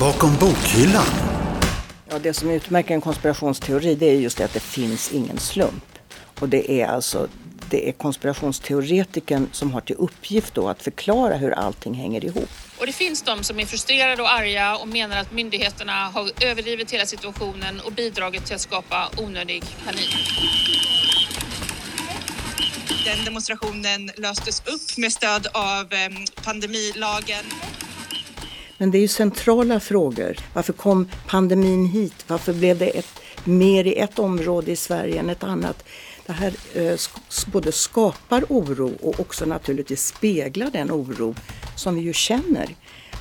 Bakom bokhyllan. Ja, det som utmärker en konspirationsteori det är just det att det finns ingen slump. Och det är alltså det är konspirationsteoretiken som har till uppgift då att förklara hur allting hänger ihop. Och det finns de som är frustrerade och arga och menar att myndigheterna har överdrivit hela situationen och bidragit till att skapa onödig panik. Den demonstrationen löstes upp med stöd av eh, pandemilagen. Men det är ju centrala frågor. Varför kom pandemin hit? Varför blev det ett, mer i ett område i Sverige än ett annat? Det här eh, både skapar oro och också naturligtvis speglar den oro som vi ju känner.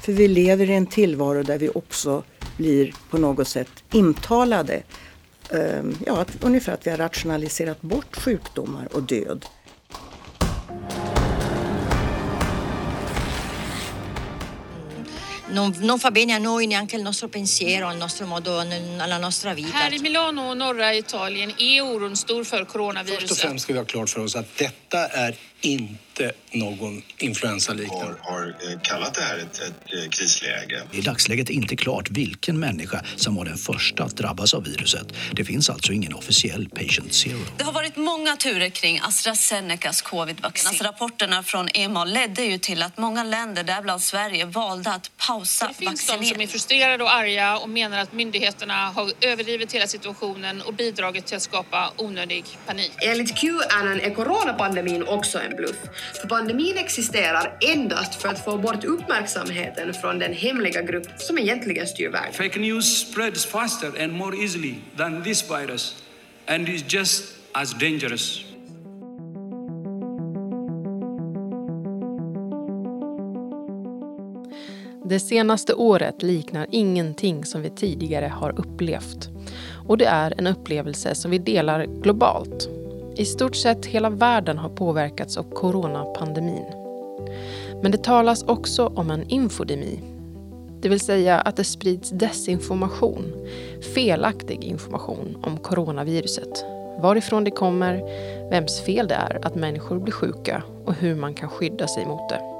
För vi lever i en tillvaro där vi också blir på något sätt intalade. Eh, ja, att, ungefär att vi har rationaliserat bort sjukdomar och död. Non, non, fa bene a noi neanche il nostro pensiero, al nostro modo, alla nostra vita. Här i Milano och norra Italien är oron stor för coronaviruset. Först och främst ska vi ha klart för oss att detta är inte någon influensaliknande. Har, har eh, kallat det här ett, ett eh, krisläge. I dagsläget är inte klart vilken människa som var den första att drabbas av viruset. Det finns alltså ingen officiell patient zero. Det har varit många turer kring AstraZenecas covidvaccin. Alltså rapporterna från EMA ledde ju till att många länder, däribland Sverige, valde att pausa Det finns de som är frustrerade och arga och menar att myndigheterna har överdrivit hela situationen och bidragit till att skapa onödig panik. Enligt Qanon är coronapandemin också en bluff. För pandemin existerar endast för att få bort uppmärksamheten från den hemliga grupp som egentligen styr världen. Fake news spreads faster and more easily than this virus and is just as dangerous. Det senaste året liknar ingenting som vi tidigare har upplevt. Och det är en upplevelse som vi delar globalt. I stort sett hela världen har påverkats av coronapandemin. Men det talas också om en infodemi. Det vill säga att det sprids desinformation, felaktig information om coronaviruset. Varifrån det kommer, vems fel det är att människor blir sjuka och hur man kan skydda sig mot det.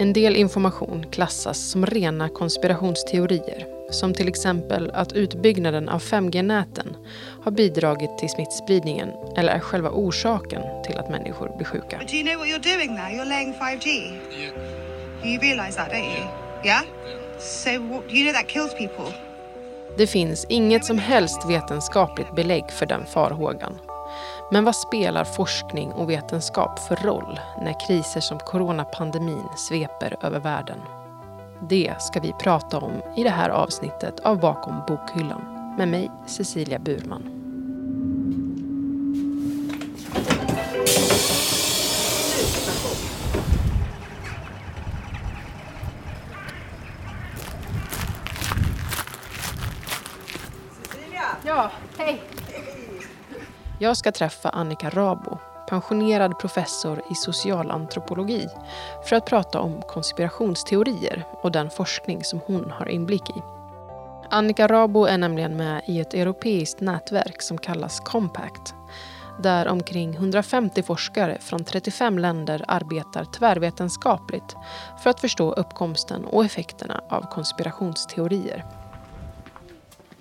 En del information klassas som rena konspirationsteorier som till exempel att utbyggnaden av 5G-näten har bidragit till smittspridningen eller är själva orsaken till att människor blir sjuka. Do you know what you're doing there? You're laying 5G. Yeah. You realise that, don't you? Yeah? So what, you know that kills people. Det finns inget som helst vetenskapligt belägg för den farhågan. Men vad spelar forskning och vetenskap för roll när kriser som coronapandemin sveper över världen? Det ska vi prata om i det här avsnittet av Bakom bokhyllan med mig, Cecilia Burman. Jag ska träffa Annika Rabo, pensionerad professor i socialantropologi för att prata om konspirationsteorier och den forskning som hon har inblick i. Annika Rabo är nämligen med i ett europeiskt nätverk som kallas Compact där omkring 150 forskare från 35 länder arbetar tvärvetenskapligt för att förstå uppkomsten och effekterna av konspirationsteorier.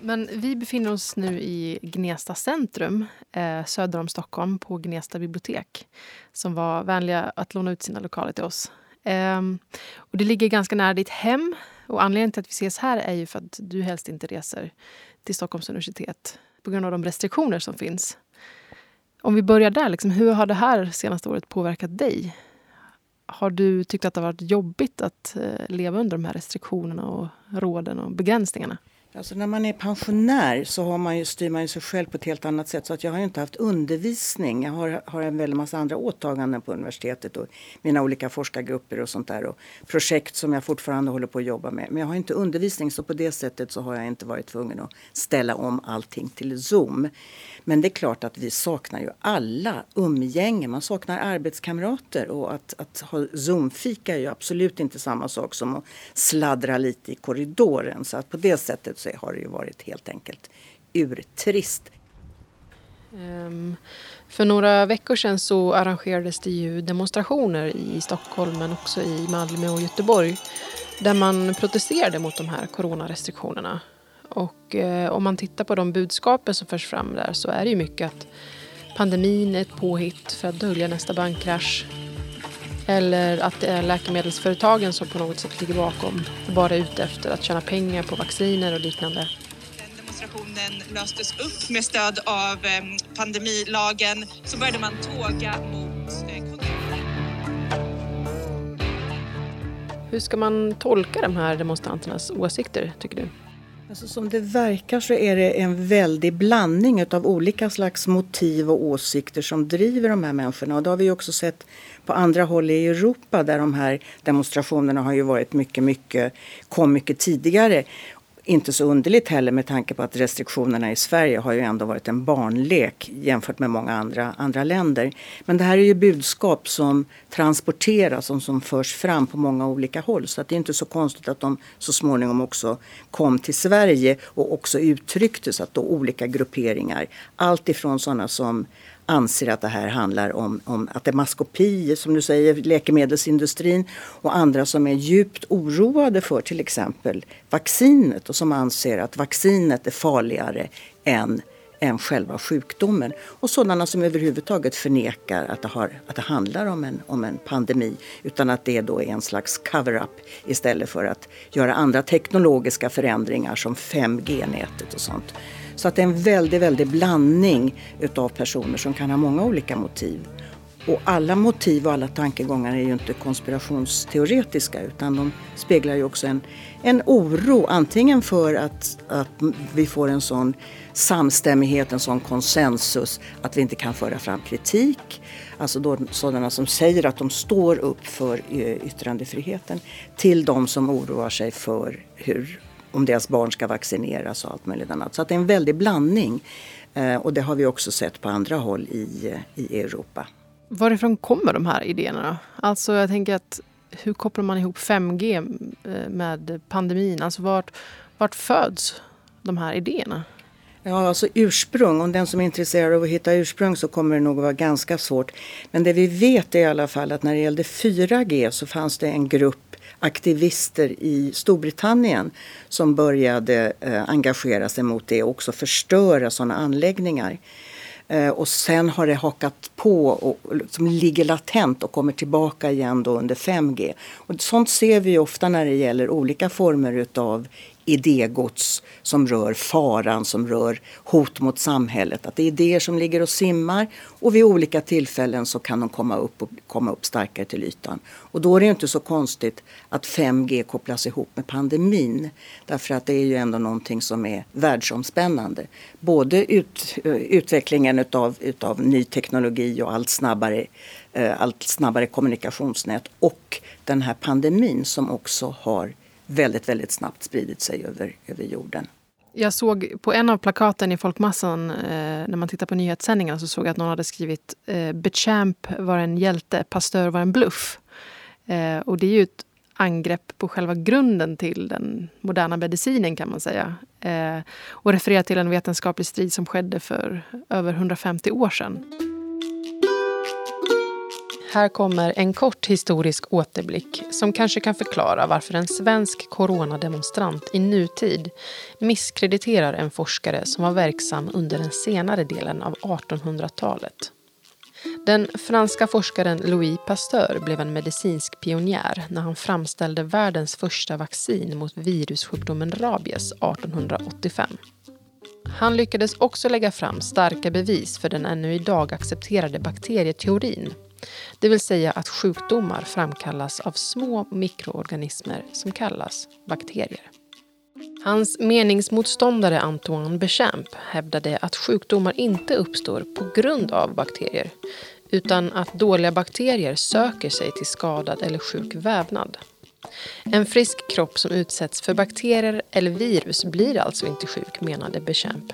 Men vi befinner oss nu i Gnesta centrum eh, söder om Stockholm på Gnesta bibliotek som var vänliga att låna ut sina lokaler till oss. Eh, och det ligger ganska nära ditt hem och anledningen till att vi ses här är ju för att du helst inte reser till Stockholms universitet på grund av de restriktioner som finns. Om vi börjar där, liksom, hur har det här senaste året påverkat dig? Har du tyckt att det har varit jobbigt att eh, leva under de här restriktionerna och råden och begränsningarna? Alltså när man är pensionär så har man ju, styr man ju sig själv på ett helt annat sätt. Så att jag har ju inte haft undervisning. Jag har, har en väldig massa andra åtaganden på universitetet och mina olika forskargrupper och sånt där. Och projekt som jag fortfarande håller på att jobba med. Men jag har inte undervisning så på det sättet så har jag inte varit tvungen att ställa om allting till Zoom. Men det är klart att vi saknar ju alla umgänge. Man saknar arbetskamrater och att, att ha Zoom-fika är ju absolut inte samma sak som att sladdra lite i korridoren. Så att på det sättet så har det ju varit helt enkelt urtrist. Um, för några veckor sedan så arrangerades det ju demonstrationer i Stockholm men också i Malmö och Göteborg där man protesterade mot de här coronarestriktionerna. Och eh, om man tittar på de budskapen som förs fram där så är det ju mycket att pandemin är ett påhitt för att dölja nästa bankkrasch. Eller att det är läkemedelsföretagen som på något sätt ligger bakom och bara är ute efter att tjäna pengar på vacciner och liknande. Demonstrationen löstes upp med stöd av eh, pandemilagen så började man tåga mot eh, Hur ska man tolka de här demonstranternas åsikter, tycker du? Alltså som det verkar så är det en väldig blandning av olika slags motiv och åsikter som driver de här människorna. Och det har vi också sett på andra håll i Europa där de här demonstrationerna har ju varit mycket, mycket, kom mycket tidigare. Inte så underligt heller med tanke på att restriktionerna i Sverige har ju ändå varit en barnlek jämfört med många andra, andra länder. Men det här är ju budskap som transporteras och som förs fram på många olika håll. Så att det är inte så konstigt att de så småningom också kom till Sverige och också uttrycktes att då olika grupperingar, allt ifrån sådana som anser att det här handlar om, om att det är maskopi, som du säger, läkemedelsindustrin och andra som är djupt oroade för till exempel vaccinet och som anser att vaccinet är farligare än än själva sjukdomen. Och sådana som överhuvudtaget förnekar att det, har, att det handlar om en, om en pandemi utan att det då är en slags cover-up istället för att göra andra teknologiska förändringar som 5G-nätet och sånt. Så att det är en väldig, väldig blandning utav personer som kan ha många olika motiv. Och alla motiv och alla tankegångar är ju inte konspirationsteoretiska utan de speglar ju också en, en oro antingen för att, att vi får en sån samstämmighet, en sån konsensus att vi inte kan föra fram kritik. Alltså då, sådana som säger att de står upp för eh, yttrandefriheten till de som oroar sig för hur om deras barn ska vaccineras och allt möjligt annat. Så att det är en väldig blandning. Eh, och det har vi också sett på andra håll i, i Europa. Varifrån kommer de här idéerna då? Alltså jag tänker att hur kopplar man ihop 5G eh, med pandemin? Alltså vart, vart föds de här idéerna? Ja, alltså ursprung. Om den som är intresserad av att hitta ursprung så kommer det nog att vara ganska svårt. Men det vi vet är i alla fall att när det gällde 4G så fanns det en grupp aktivister i Storbritannien som började eh, engagera sig mot det och också förstöra sådana anläggningar. Eh, och sen har det hakat på och liksom ligger latent och kommer tillbaka igen då under 5G. Och sånt ser vi ofta när det gäller olika former utav idégods som rör faran, som rör hot mot samhället. Att det är idéer som ligger och simmar och vid olika tillfällen så kan de komma upp och komma upp starkare till ytan. Och då är det inte så konstigt att 5G kopplas ihop med pandemin. Därför att det är ju ändå någonting som är världsomspännande. Både ut, eh, utvecklingen utav, utav ny teknologi och allt snabbare eh, allt snabbare kommunikationsnät och den här pandemin som också har väldigt, väldigt snabbt spridit sig över, över jorden. Jag såg på en av plakaten i folkmassan, eh, när man tittar på nyhetssändningarna, så såg jag att någon hade skrivit eh, Bechamp var en hjälte, Pasteur var en bluff. Eh, och det är ju ett angrepp på själva grunden till den moderna medicinen kan man säga. Eh, och refererar till en vetenskaplig strid som skedde för över 150 år sedan. Här kommer en kort historisk återblick som kanske kan förklara varför en svensk coronademonstrant i nutid misskrediterar en forskare som var verksam under den senare delen av 1800-talet. Den franska forskaren Louis Pasteur blev en medicinsk pionjär när han framställde världens första vaccin mot virussjukdomen rabies 1885. Han lyckades också lägga fram starka bevis för den ännu idag accepterade bakterieteorin det vill säga att sjukdomar framkallas av små mikroorganismer som kallas bakterier. Hans meningsmotståndare Antoine Bechamp hävdade att sjukdomar inte uppstår på grund av bakterier utan att dåliga bakterier söker sig till skadad eller sjuk vävnad. En frisk kropp som utsätts för bakterier eller virus blir alltså inte sjuk, menade Bechamp.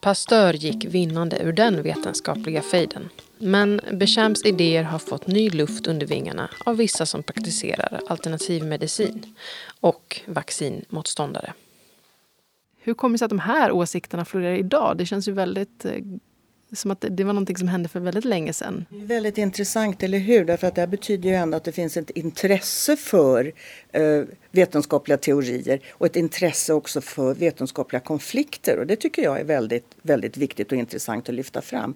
Pasteur gick vinnande ur den vetenskapliga fejden. Men Bechamps idéer har fått ny luft under vingarna av vissa som praktiserar alternativmedicin och vaccinmotståndare. Hur kommer det sig att de här åsikterna florerar idag? Det känns ju väldigt eh, som att det var någonting som hände för väldigt länge sedan. Det är väldigt intressant, eller hur? Därför att det här betyder ju ändå att det finns ett intresse för eh, vetenskapliga teorier och ett intresse också för vetenskapliga konflikter. Och det tycker jag är väldigt, väldigt viktigt och intressant att lyfta fram.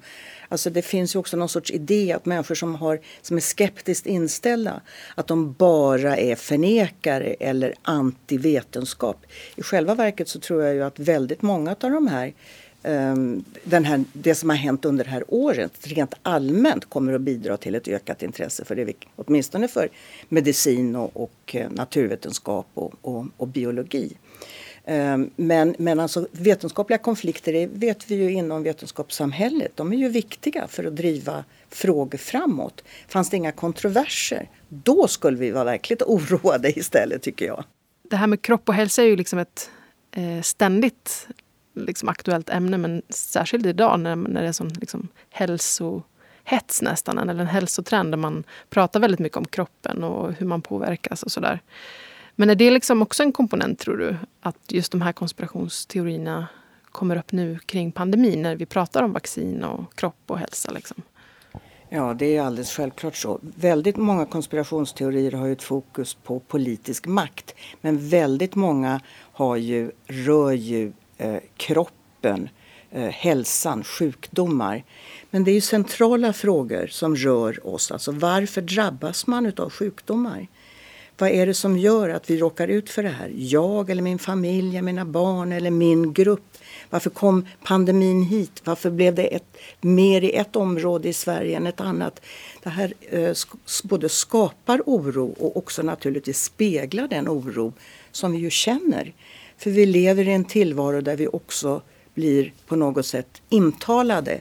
Alltså det finns ju också någon sorts idé att människor som, har, som är skeptiskt inställda, att de bara är förnekare eller antivetenskap. I själva verket så tror jag ju att väldigt många av de här Ehm, den här, det som har hänt under det här året rent allmänt kommer att bidra till ett ökat intresse för det, åtminstone för medicin och, och eh, naturvetenskap och, och, och biologi. Ehm, men, men alltså vetenskapliga konflikter är, vet vi ju inom vetenskapssamhället. De är ju viktiga för att driva frågor framåt. Fanns det inga kontroverser, då skulle vi vara verkligt oroade istället tycker jag. Det här med kropp och hälsa är ju liksom ett eh, ständigt liksom aktuellt ämne men särskilt idag när, när det är sån liksom hälsohets nästan, eller en hälsotrend där man pratar väldigt mycket om kroppen och hur man påverkas och sådär. Men är det liksom också en komponent, tror du, att just de här konspirationsteorierna kommer upp nu kring pandemin när vi pratar om vaccin och kropp och hälsa? Liksom? Ja, det är alldeles självklart så. Väldigt många konspirationsteorier har ju ett fokus på politisk makt. Men väldigt många har ju, rör ju Eh, kroppen, eh, hälsan, sjukdomar. Men det är ju centrala frågor som rör oss. Alltså varför drabbas man av sjukdomar? Vad är det som gör att vi råkar ut för det här? Jag eller min familj, mina barn eller min grupp? Varför kom pandemin hit? Varför blev det ett, mer i ett område i Sverige än ett annat? Det här eh, både skapar oro och också naturligtvis speglar den oro som vi ju känner. För vi lever i en tillvaro där vi också blir på något sätt intalade.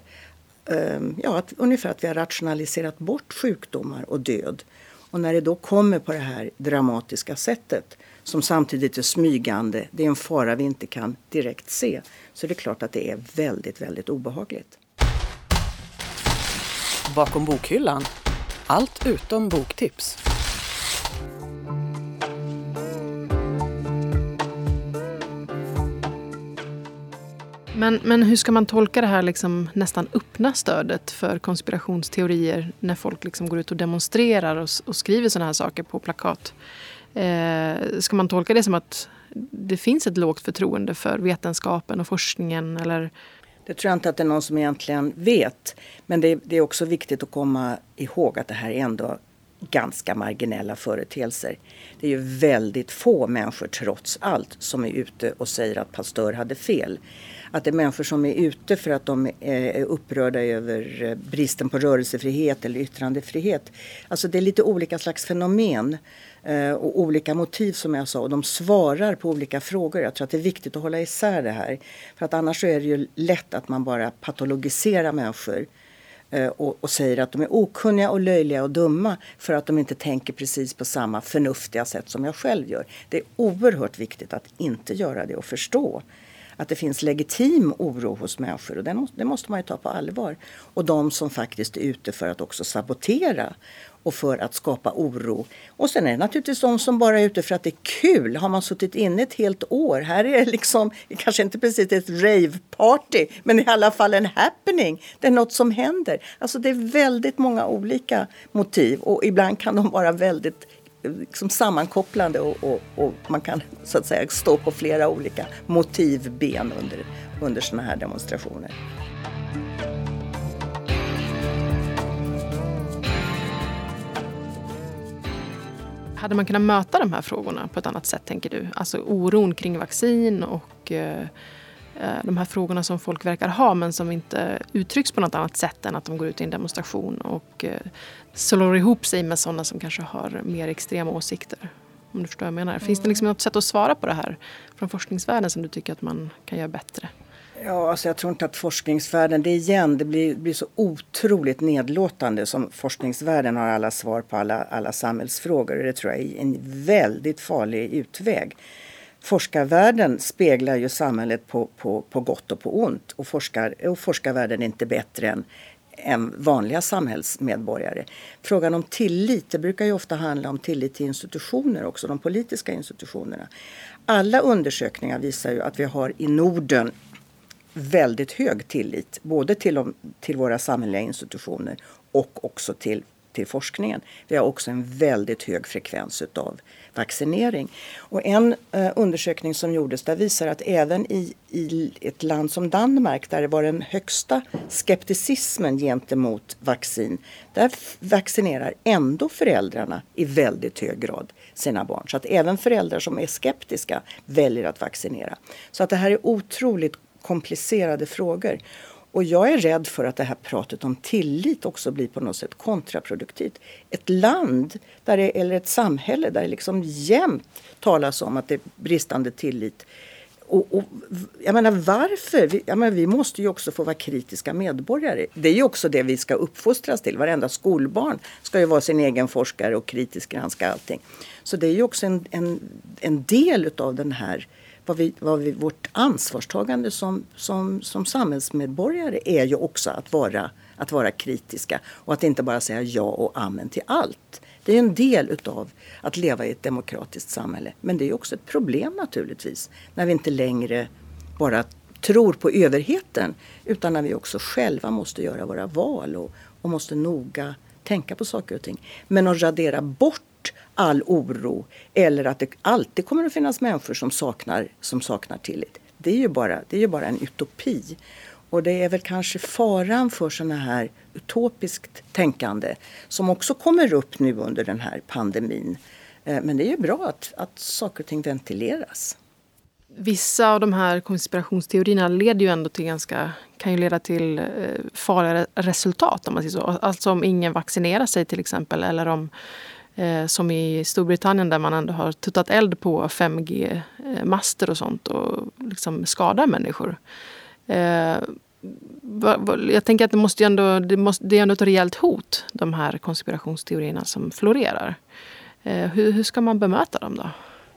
Ehm, ja, att, ungefär att vi har rationaliserat bort sjukdomar och död. Och när det då kommer på det här dramatiska sättet som samtidigt är smygande, det är en fara vi inte kan direkt se, så det är klart att det är väldigt, väldigt obehagligt. Bakom bokhyllan. Allt utom boktips. Men, men hur ska man tolka det här liksom nästan öppna stödet för konspirationsteorier när folk liksom går ut och demonstrerar och, och skriver sådana här saker på plakat? Eh, ska man tolka det som att det finns ett lågt förtroende för vetenskapen och forskningen? Eller? Det tror jag inte att det är någon som egentligen vet. Men det, det är också viktigt att komma ihåg att det här är ändå ganska marginella företeelser. Det är ju väldigt få människor trots allt som är ute och säger att pastör hade fel att det är människor som är ute för att de eh, är upprörda över eh, bristen på rörelsefrihet eller yttrandefrihet. Alltså det är lite olika slags fenomen eh, och olika motiv som jag sa och de svarar på olika frågor. Jag tror att det är viktigt att hålla isär det här. För att annars är det ju lätt att man bara patologiserar människor Eh, och, och, säger att de är okunniga och löjliga och dumma för att de inte tänker precis på samma förnuftiga sätt som jag själv gör. Det är oerhört viktigt att inte göra det och förstå att det finns legitim oro hos människor och det, det måste man ju ta på allvar. Och de som faktiskt är ute för att också sabotera och för att skapa oro. Och sen är det naturligtvis de som bara är ute för att det är kul. Har man suttit inne ett helt år, här är det liksom, kanske inte precis ett rave-party, men i alla fall en happening. Det är något som händer. Alltså det är väldigt många olika motiv och ibland kan de vara väldigt eh, liksom sammankopplande och, och, och, man kan så att säga stå på flera olika motivben under, under sådana här demonstrationer. Hade man kunnat möta de här frågorna på ett annat sätt, tänker du? Alltså oron kring vaccin och eh, eh, de här frågorna som folk verkar ha men som inte uttrycks på något annat sätt än att de går ut i en demonstration och eh, slår ihop sig med sådana som kanske har mer extrema åsikter. Om du förstår vad jag menar. Finns det liksom något sätt att svara på det här från forskningsvärlden som du tycker att man kan göra bättre? Ja, alltså jag tror inte att forskningsvärlden, det igen, det blir, blir så otroligt nedlåtande som forskningsvärlden har alla svar på alla, alla samhällsfrågor. Det tror jag är en väldigt farlig utväg. Forskarvärlden speglar ju samhället på, på, på gott och på ont och, forskar, och forskarvärlden är inte bättre än, än vanliga samhällsmedborgare. Frågan om tillit, det brukar ju ofta handla om tillit till institutioner också, de politiska institutionerna. Alla undersökningar visar ju att vi har i Norden väldigt hög tillit både till, de, till våra samhälleliga institutioner och också till, till forskningen. Vi har också en väldigt hög frekvens utav vaccinering. Och en eh, undersökning som gjordes där visar att även i, i ett land som Danmark där det var den högsta skepticismen gentemot vaccin, där vaccinerar ändå föräldrarna i väldigt hög grad sina barn. Så att även föräldrar som är skeptiska väljer att vaccinera. Så att det här är otroligt komplicerade frågor. Och jag är rädd för att det här pratet om tillit också blir på något sätt kontraproduktivt. Ett land där det, eller ett samhälle där det liksom jämt talas om att det är bristande tillit. Och, och, jag menar varför? Vi, jag menar, vi måste ju också få vara kritiska medborgare. Det är ju också det vi ska uppfostras till. Varenda skolbarn ska ju vara sin egen forskare och kritiskt granska allting. Så det är ju också en, en, en del utav den här vad vi, vad vi, vårt ansvarstagande som, som, som samhällsmedborgare är ju också att vara, att vara kritiska och att inte bara säga ja och amen till allt. Det är en del utav att leva i ett demokratiskt samhälle. Men det är också ett problem naturligtvis när vi inte längre bara tror på överheten utan när vi också själva måste göra våra val och, och måste noga tänka på saker och ting. Men att radera bort all oro eller att det alltid kommer att finnas människor som saknar, som saknar tillit. Det är, ju bara, det är ju bara en utopi. Och det är väl kanske faran för sådana här utopiskt tänkande som också kommer upp nu under den här pandemin. Eh, men det är ju bra att, att saker och ting ventileras. Vissa av de här konspirationsteorierna leder ju ändå till ganska, kan ju leda till eh, farliga resultat om man säger så. Alltså om ingen vaccinerar sig till exempel eller om Eh, som i Storbritannien där man ändå har tuttat eld på 5G-master och sånt och liksom skadar människor. Eh, jag tänker att det, måste ändå, det, måste, det är ändå ett rejält hot, de här konspirationsteorierna som florerar. Eh, hur, hur ska man bemöta dem då?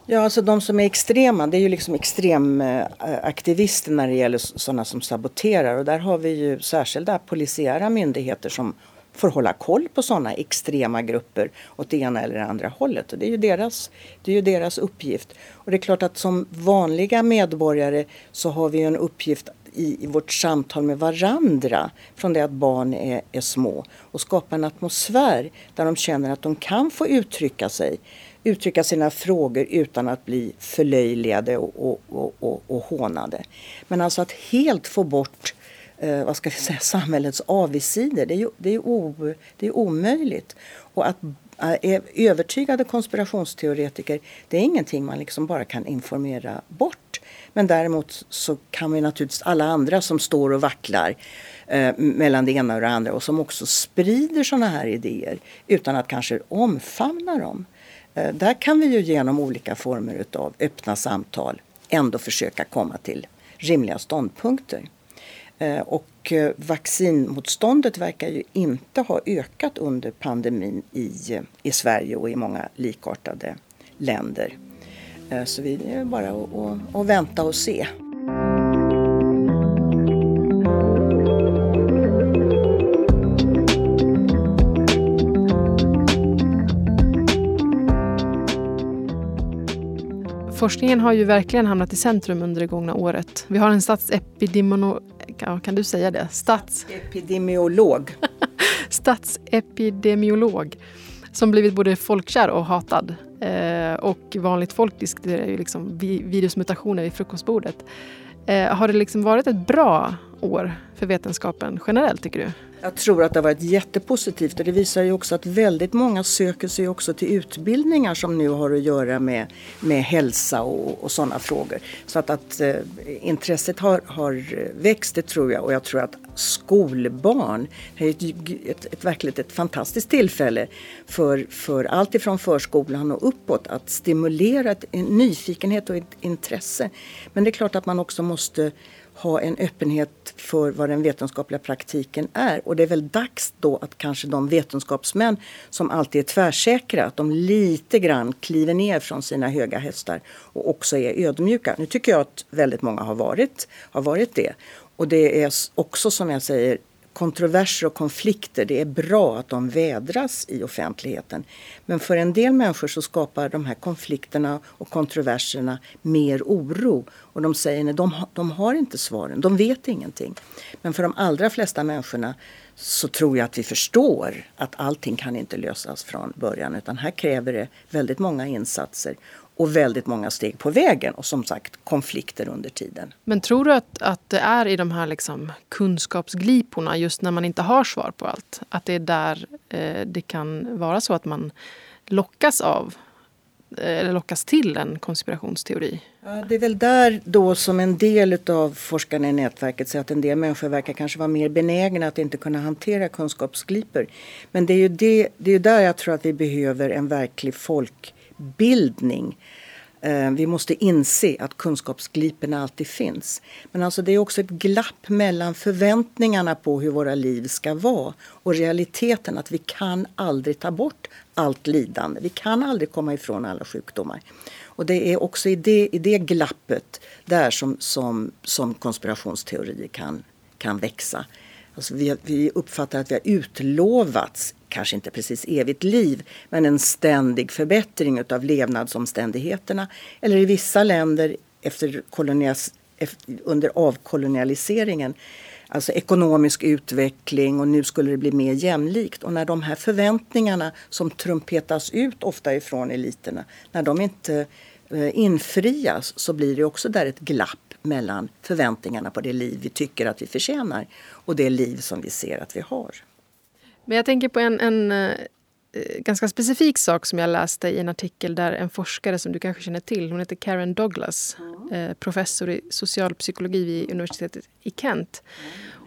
Ja, alltså de som är extrema, det är ju liksom extremaktivister när det gäller sådana som saboterar. Och där har vi ju särskilda polisiära myndigheter som får hålla koll på sådana extrema grupper åt det ena eller andra hållet. Och det, är ju deras, det är ju deras uppgift. Och det är klart att som vanliga medborgare så har vi en uppgift i, i vårt samtal med varandra från det att barn är, är små och skapa en atmosfär där de känner att de kan få uttrycka sig uttrycka sina frågor utan att bli förlöjligade och, och, och, och, och hånade. Men alltså att helt få bort eh, vad ska jag säga, samhällets avigsidor. Det är ju det är o, det är omöjligt. Och att eh, är övertygade konspirationsteoretiker, det är ingenting man liksom bara kan informera bort. Men däremot så kan vi naturligtvis alla andra som står och vacklar eh, mellan det ena och det andra och som också sprider sådana här idéer utan att kanske omfamna dem. Eh, där kan vi ju genom olika former av öppna samtal ändå försöka komma till rimliga ståndpunkter. Eh, och eh, vaccinmotståndet verkar ju inte ha ökat under pandemin i, eh, i Sverige och i många likartade länder. Så vi är bara att, att vänta och se. Forskningen har ju verkligen hamnat i centrum under det gångna året. Vi har en statsepidemiolog kan du säga det? Stats... Epidemiolog. Statsepidemiolog. Som blivit både folkkär och hatad. Eh, och vanligt folk diskuterar ju liksom virusmutationer vid frukostbordet. Eh, har det liksom varit ett bra år för vetenskapen generellt tycker du? Jag tror att det har varit jättepositivt och det visar ju också att väldigt många söker sig också till utbildningar som nu har att göra med, med hälsa och, och sådana frågor. Så att, att eh, intresset har, har växt, det tror jag. Och jag tror att skolbarn är ett, ett, ett, verkligt ett fantastiskt tillfälle för, för allt ifrån förskolan och uppåt att stimulera ett, en nyfikenhet och ett intresse. Men det är klart att man också måste ha en öppenhet för vad den vetenskapliga praktiken är. Och det är väl dags då att kanske de vetenskapsmän som alltid är tvärsäkra, att de lite grann kliver ner från sina höga hästar och också är ödmjuka. Nu tycker jag att väldigt många har varit, har varit det. Och det är också som jag säger kontroverser och konflikter, det är bra att de vädras i offentligheten. Men för en del människor så skapar de här konflikterna och kontroverserna mer oro. Och de säger att de, de har inte svaren, de vet ingenting. Men för de allra flesta människorna så tror jag att vi förstår att allting kan inte lösas från början utan här kräver det väldigt många insatser och väldigt många steg på vägen och som sagt konflikter under tiden. Men tror du att, att det är i de här liksom kunskapsgliporna, just när man inte har svar på allt, att det är där eh, det kan vara så att man lockas av eh, eller lockas till en konspirationsteori? Ja, det är väl där då som en del av forskarna i nätverket säger att en del människor verkar kanske vara mer benägna att inte kunna hantera kunskapsglipor. Men det är ju det, det är där jag tror att vi behöver en verklig folk bildning. Eh, vi måste inse att kunskapsgliperna alltid finns. Men alltså det är också ett glapp mellan förväntningarna på hur våra liv ska vara och realiteten att vi kan aldrig ta bort allt lidande. Vi kan aldrig komma ifrån alla sjukdomar. Och det är också i det, i det glappet där som, som, som konspirationsteorier kan, kan växa. Alltså vi, vi uppfattar att vi har utlovats kanske inte precis evigt liv, men en ständig förbättring av levnadsomständigheterna. Eller i vissa länder efter kolonias, under avkolonialiseringen, alltså ekonomisk utveckling och nu skulle det bli mer jämlikt. Och när de här förväntningarna som trumpetas ut ofta ifrån eliterna, när de inte eh, infrias så blir det också där ett glapp mellan förväntningarna på det liv vi tycker att vi förtjänar och det liv som vi ser att vi har. Men jag tänker på en, en eh, ganska specifik sak som jag läste i en artikel där en forskare som du kanske känner till, hon heter Karen Douglas, mm. professor i socialpsykologi vid universitetet i Kent.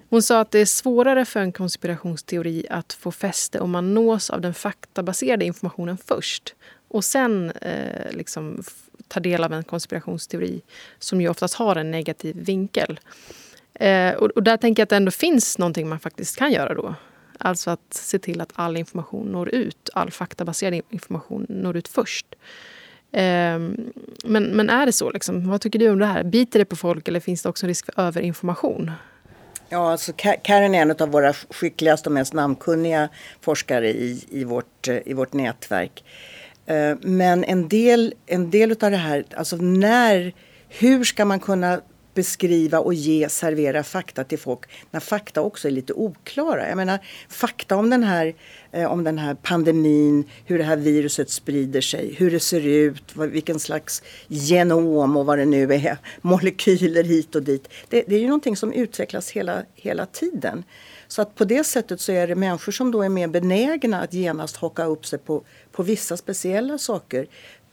Hon sa att det är svårare för en konspirationsteori att få fäste om man nås av den faktabaserade informationen först och sen eh, liksom ta del av en konspirationsteori som ju oftast har en negativ vinkel. Eh, och, och, där tänker jag att det ändå finns någonting man faktiskt kan göra då. Alltså att se till att all information når ut, all faktabaserad information når ut först. Um, men, men är det så? Liksom? Vad tycker du om det här? Biter det på folk eller finns det också en risk för överinformation? Ja, alltså Karen är en av våra skickligaste och mest namnkunniga forskare i, i, vårt, eh, i vårt nätverk. Eh, men en del, en del av det här, alltså när, hur ska man kunna beskriva och ge, servera fakta till folk när fakta också är lite oklara. Jag menar fakta om den här, eh, om den här pandemin, hur det här viruset sprider sig, hur det ser ut, vad, vilken slags genom och vad det nu är, molekyler hit och dit. Det, det är ju någonting som utvecklas hela, hela tiden. Så att på det sättet så är det människor som då är mer benägna att genast haka upp sig på, på vissa speciella saker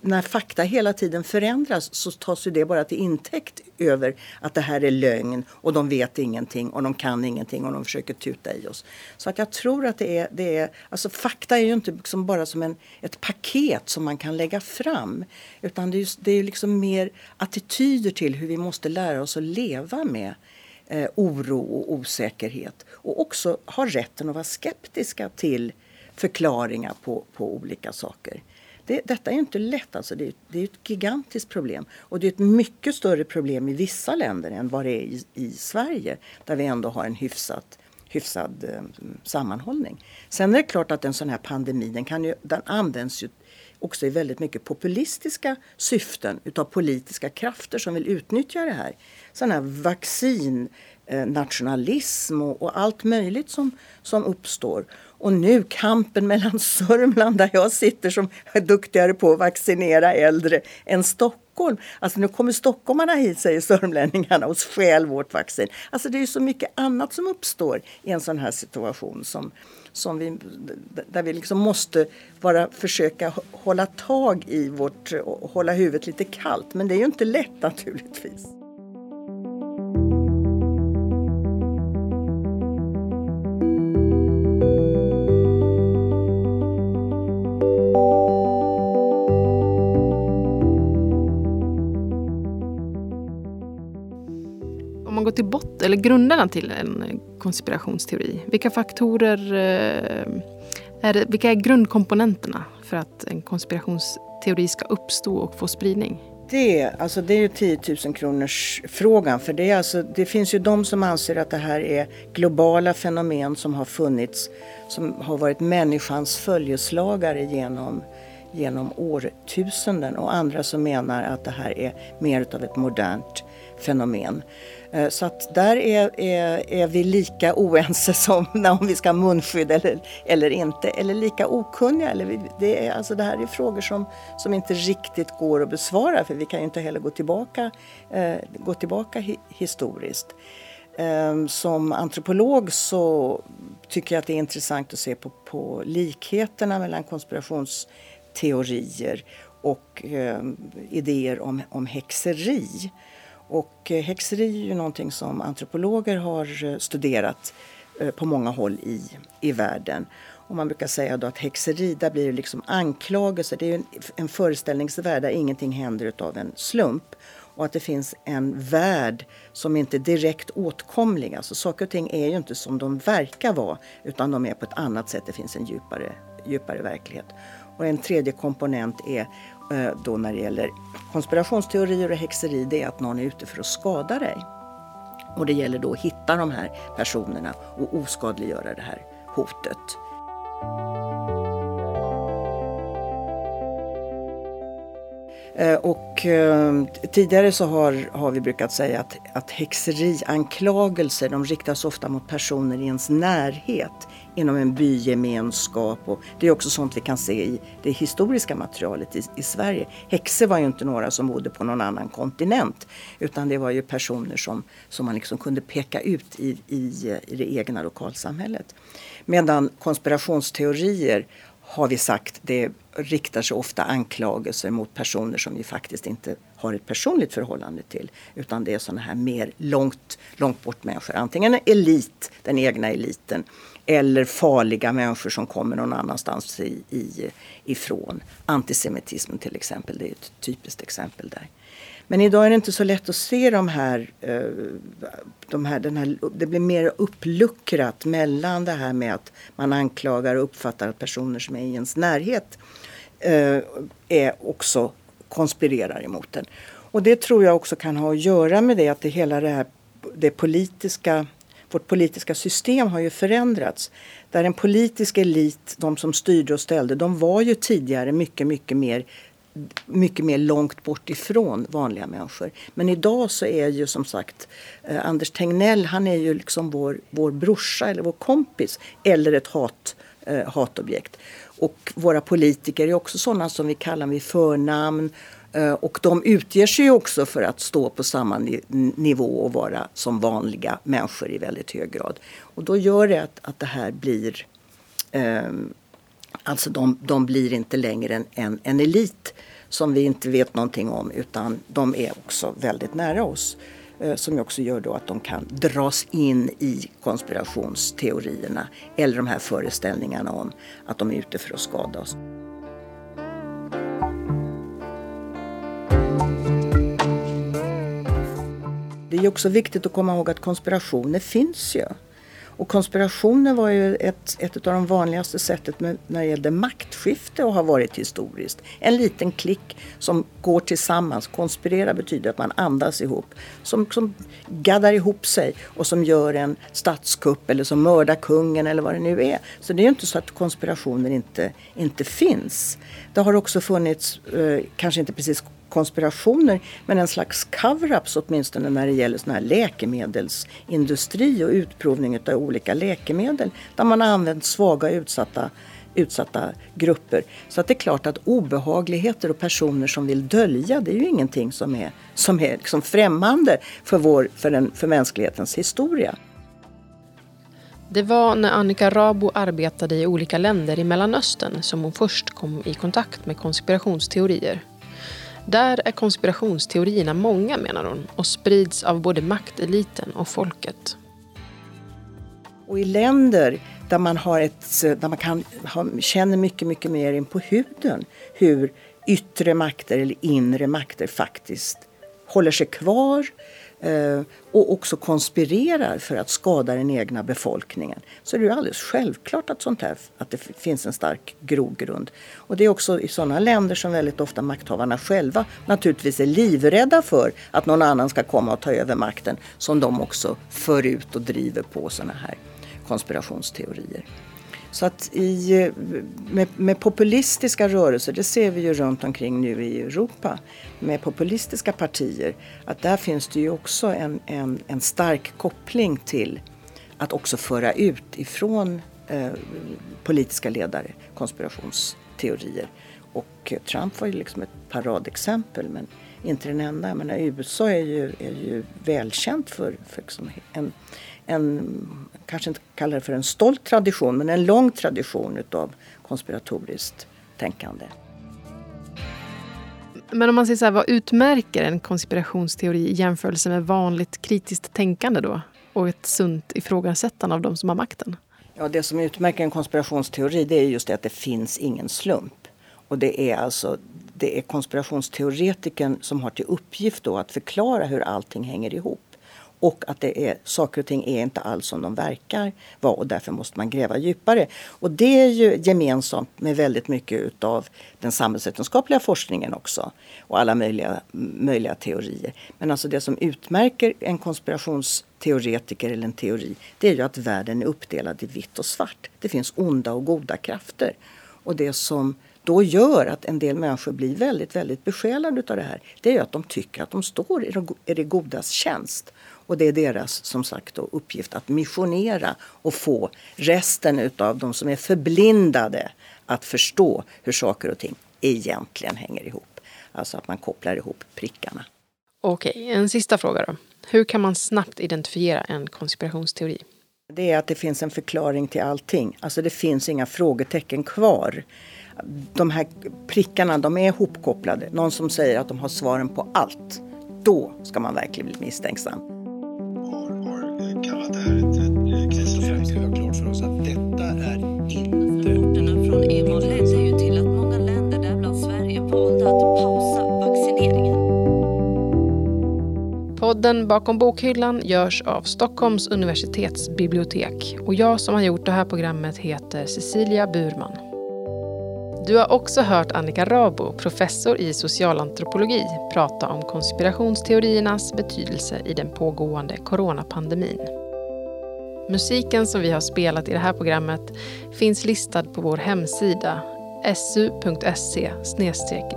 när fakta hela tiden förändras så tas ju det bara till intäkt över att det här är lögn och de vet ingenting och de kan ingenting och de försöker tuta i oss. Så att jag tror att det är, det är alltså fakta är ju inte liksom bara som en, ett paket som man kan lägga fram utan det är, just, det är liksom mer attityder till hur vi måste lära oss att leva med eh, oro och osäkerhet och också ha rätten att vara skeptiska till förklaringar på, på olika saker. Det, detta är inte lätt. Alltså. Det, är, det är ett gigantiskt problem. Och det är ett mycket större problem i vissa länder än vad det är i, i Sverige där vi ändå har en hyfsat, hyfsad eh, sammanhållning. Sen är det klart att en sån här pandemi den, kan ju, den används ju också i väldigt mycket populistiska syften utav politiska krafter som vill utnyttja det här. Sådana här Eh, nationalism och, och allt möjligt som, som uppstår. Och nu kampen mellan Sörmland där jag sitter som är duktigare på att vaccinera äldre än Stockholm. Alltså nu kommer stockholmarna hit säger sörmlänningarna och stjäl vårt vaccin. Alltså det är så mycket annat som uppstår i en sån här situation som, som vi, där vi liksom måste bara försöka hålla tag i vårt, hålla huvudet lite kallt. Men det är ju inte lätt naturligtvis. Eller grunderna till en konspirationsteori? Vilka faktorer eh, är det, vilka är grundkomponenterna för att en konspirationsteori ska uppstå och få spridning? det, alltså det är ju 10 000 kronors frågan. För det, är alltså, det finns ju de som anser att det här är globala fenomen som har funnits, som har varit människans följeslagare genom, genom årtusenden och andra som menar att det här är mer av ett modernt fenomen. Eh, så att där är, är, är vi lika oense som om vi ska ha munskydd eller, eller inte. Eller lika okunniga. Eller det, är, alltså det här är frågor som, som inte riktigt går att besvara för vi kan ju inte heller gå tillbaka, eh, gå tillbaka hi, historiskt. Eh, som antropolog så tycker jag att det är intressant att se på, på likheterna mellan konspirationsteorier och eh, idéer om, om häxeri. Och eh, häxeri är ju någonting som antropologer har eh, studerat eh, på många håll i, i världen. Och man brukar säga då att häxeri, där blir det liksom anklagelser. Det är en, en föreställningsvärld där ingenting händer av en slump. Och att det finns en värld som inte är direkt åtkomlig. Alltså saker och ting är ju inte som de verkar vara utan de är på ett annat sätt. Det finns en djupare, djupare verklighet. Och en tredje komponent är Eh, då när det gäller konspirationsteorier och häxeri, det är att någon är ute för att skada dig. Och det gäller då att hitta de här personerna och oskadliggöra det här hotet. Eh, och eh, tidigare så har, har vi brukat säga att, att häxerianklagelser de riktas ofta mot personer i ens närhet inom en bygemenskap. Och det är också sånt vi kan se i det historiska materialet i, i Sverige. Häxor var ju inte några som bodde på någon annan kontinent utan det var ju personer som, som man liksom kunde peka ut i, i, i det egna lokalsamhället. Medan konspirationsteorier har vi sagt, det riktar sig ofta anklagelser mot personer som vi faktiskt inte har ett personligt förhållande till. Utan det är sådana här mer långt, långt bort människor. Antingen elit, den egna eliten eller farliga människor som kommer någon annanstans i, i, ifrån. Antisemitismen till exempel, det är ett typiskt exempel där. Men idag är det inte så lätt att se de här, eh, de här, den här, det blir mer uppluckrat mellan det här med att man anklagar och uppfattar att personer som är i ens närhet eh, är också konspirerar emot den. Och det tror jag också kan ha att göra med det att det hela det här det politiska vårt politiska system har ju förändrats. Där en politisk elit, de som styrde och ställde, de var ju tidigare mycket, mycket mer mycket mer långt bort ifrån vanliga människor. Men idag så är ju som sagt eh, Anders Tegnell, han är ju liksom vår, vår brorsa eller vår kompis eller ett hat, eh, hatobjekt. Och våra politiker är också sådana som vi kallar vid förnamn Eh, och de utger sig också för att stå på samma nivå och vara som vanliga människor i väldigt hög grad. Och då gör det att, att det här blir... Ehm, Alltså de, de blir inte längre en, en, en elit som vi inte vet någonting om utan de är också väldigt nära oss. Eh, som också gör då att de kan dras in i konspirationsteorierna eller de här föreställningarna om att de är ute för att skada oss. Det är också viktigt att komma ihåg att konspirationer finns ju. Och konspirationer var ju ett, ett av de vanligaste sättet med, när det gällde maktskifte och har varit historiskt. En liten klick som går tillsammans. Konspirera betyder att man andas ihop. Som, som gaddar ihop sig och som gör en statskupp eller som mördar kungen eller vad det nu är. Så det är ju inte så att konspirationer inte, inte finns. Det har också funnits, eh, kanske inte precis konspirationer men en slags cover-ups åtminstone när det gäller sån här läkemedelsindustri och utprovning av olika läkemedel där man har använt svaga och utsatta utsatta grupper. Så att det är klart att obehagligheter och personer som vill dölja det är ju ingenting som är, som är liksom främmande för, vår, för, den, för mänsklighetens historia. Det var när Annika Rabo arbetade i olika länder i Mellanöstern som hon först kom i kontakt med konspirationsteorier. Där är konspirationsteorierna många menar hon och sprids av både makteliten och folket. Och i länder där man, har ett, där man kan, ha, känner mycket, mycket mer in på huden hur yttre makter eller inre makter faktiskt håller sig kvar Eh, och också konspirerar för att skada den egna befolkningen. Så är det alldeles självklart att, sånt här, att det finns en stark grogrund. Och det är också i sådana länder som väldigt ofta makthavarna själva naturligtvis är livrädda för att någon annan ska komma och ta över makten som de också för ut och driver på sådana här konspirationsteorier. Så att i, eh, med, med, populistiska rörelser, det ser vi ju runt omkring nu i Europa, med populistiska partier, att där finns det ju också en, en, en stark koppling till att också föra ut ifrån eh, politiska ledare konspirationsteorier. Och Trump var ju liksom ett paradexempel, men inte den enda. Jag menar, USA är ju, är ju välkänt för, för liksom en en, kanske inte kallar det för en stolt tradition, men en lång tradition utav konspiratoriskt tänkande. Men om man säger så här, vad utmärker en konspirationsteori i jämförelse med vanligt kritiskt tänkande då? Och ett sunt ifrågasättande av de som har makten? Ja, det som utmärker en konspirationsteori det är just det att det finns ingen slump. Och det är alltså det är konspirationsteoretikern som har till uppgift då att förklara hur allting hänger ihop och att det är, saker och ting är inte alls som de verkar vara och därför måste man gräva djupare. Och det är ju gemensamt med väldigt mycket utav den samhällsvetenskapliga forskningen också och alla möjliga, möjliga teorier. Men alltså det som utmärker en konspirationsteoretiker eller en teori det är ju att världen är uppdelad i vitt och svart. Det finns onda och goda krafter. Och det som då gör att en del människor blir väldigt, väldigt besjälade av det här. Det är ju att de tycker att de står i det godas tjänst. Och det är deras som sagt då, uppgift att missionera och få resten utav de som är förblindade att förstå hur saker och ting egentligen hänger ihop. Alltså att man kopplar ihop prickarna. Okej, en sista fråga då. Hur kan man snabbt identifiera en konspirationsteori? Det är att det finns en förklaring till allting. Alltså det finns inga frågetecken kvar. De här prickarna, de är ihopkopplade. Någon som säger att de har svaren på allt. Då ska man verkligen bli misstänksam Podden Bakom bokhyllan görs av Stockholms universitetsbibliotek och jag som har gjort det här programmet heter Cecilia Burman. Du har också hört Annika Rabo, professor i socialantropologi, prata om konspirationsteoriernas betydelse i den pågående coronapandemin. Musiken som vi har spelat i det här programmet finns listad på vår hemsida su.se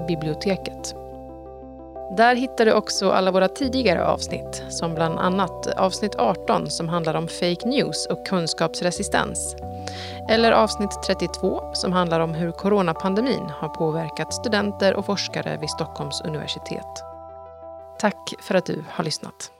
biblioteket. Där hittar du också alla våra tidigare avsnitt, som bland annat avsnitt 18 som handlar om fake news och kunskapsresistens eller avsnitt 32 som handlar om hur coronapandemin har påverkat studenter och forskare vid Stockholms universitet. Tack för att du har lyssnat.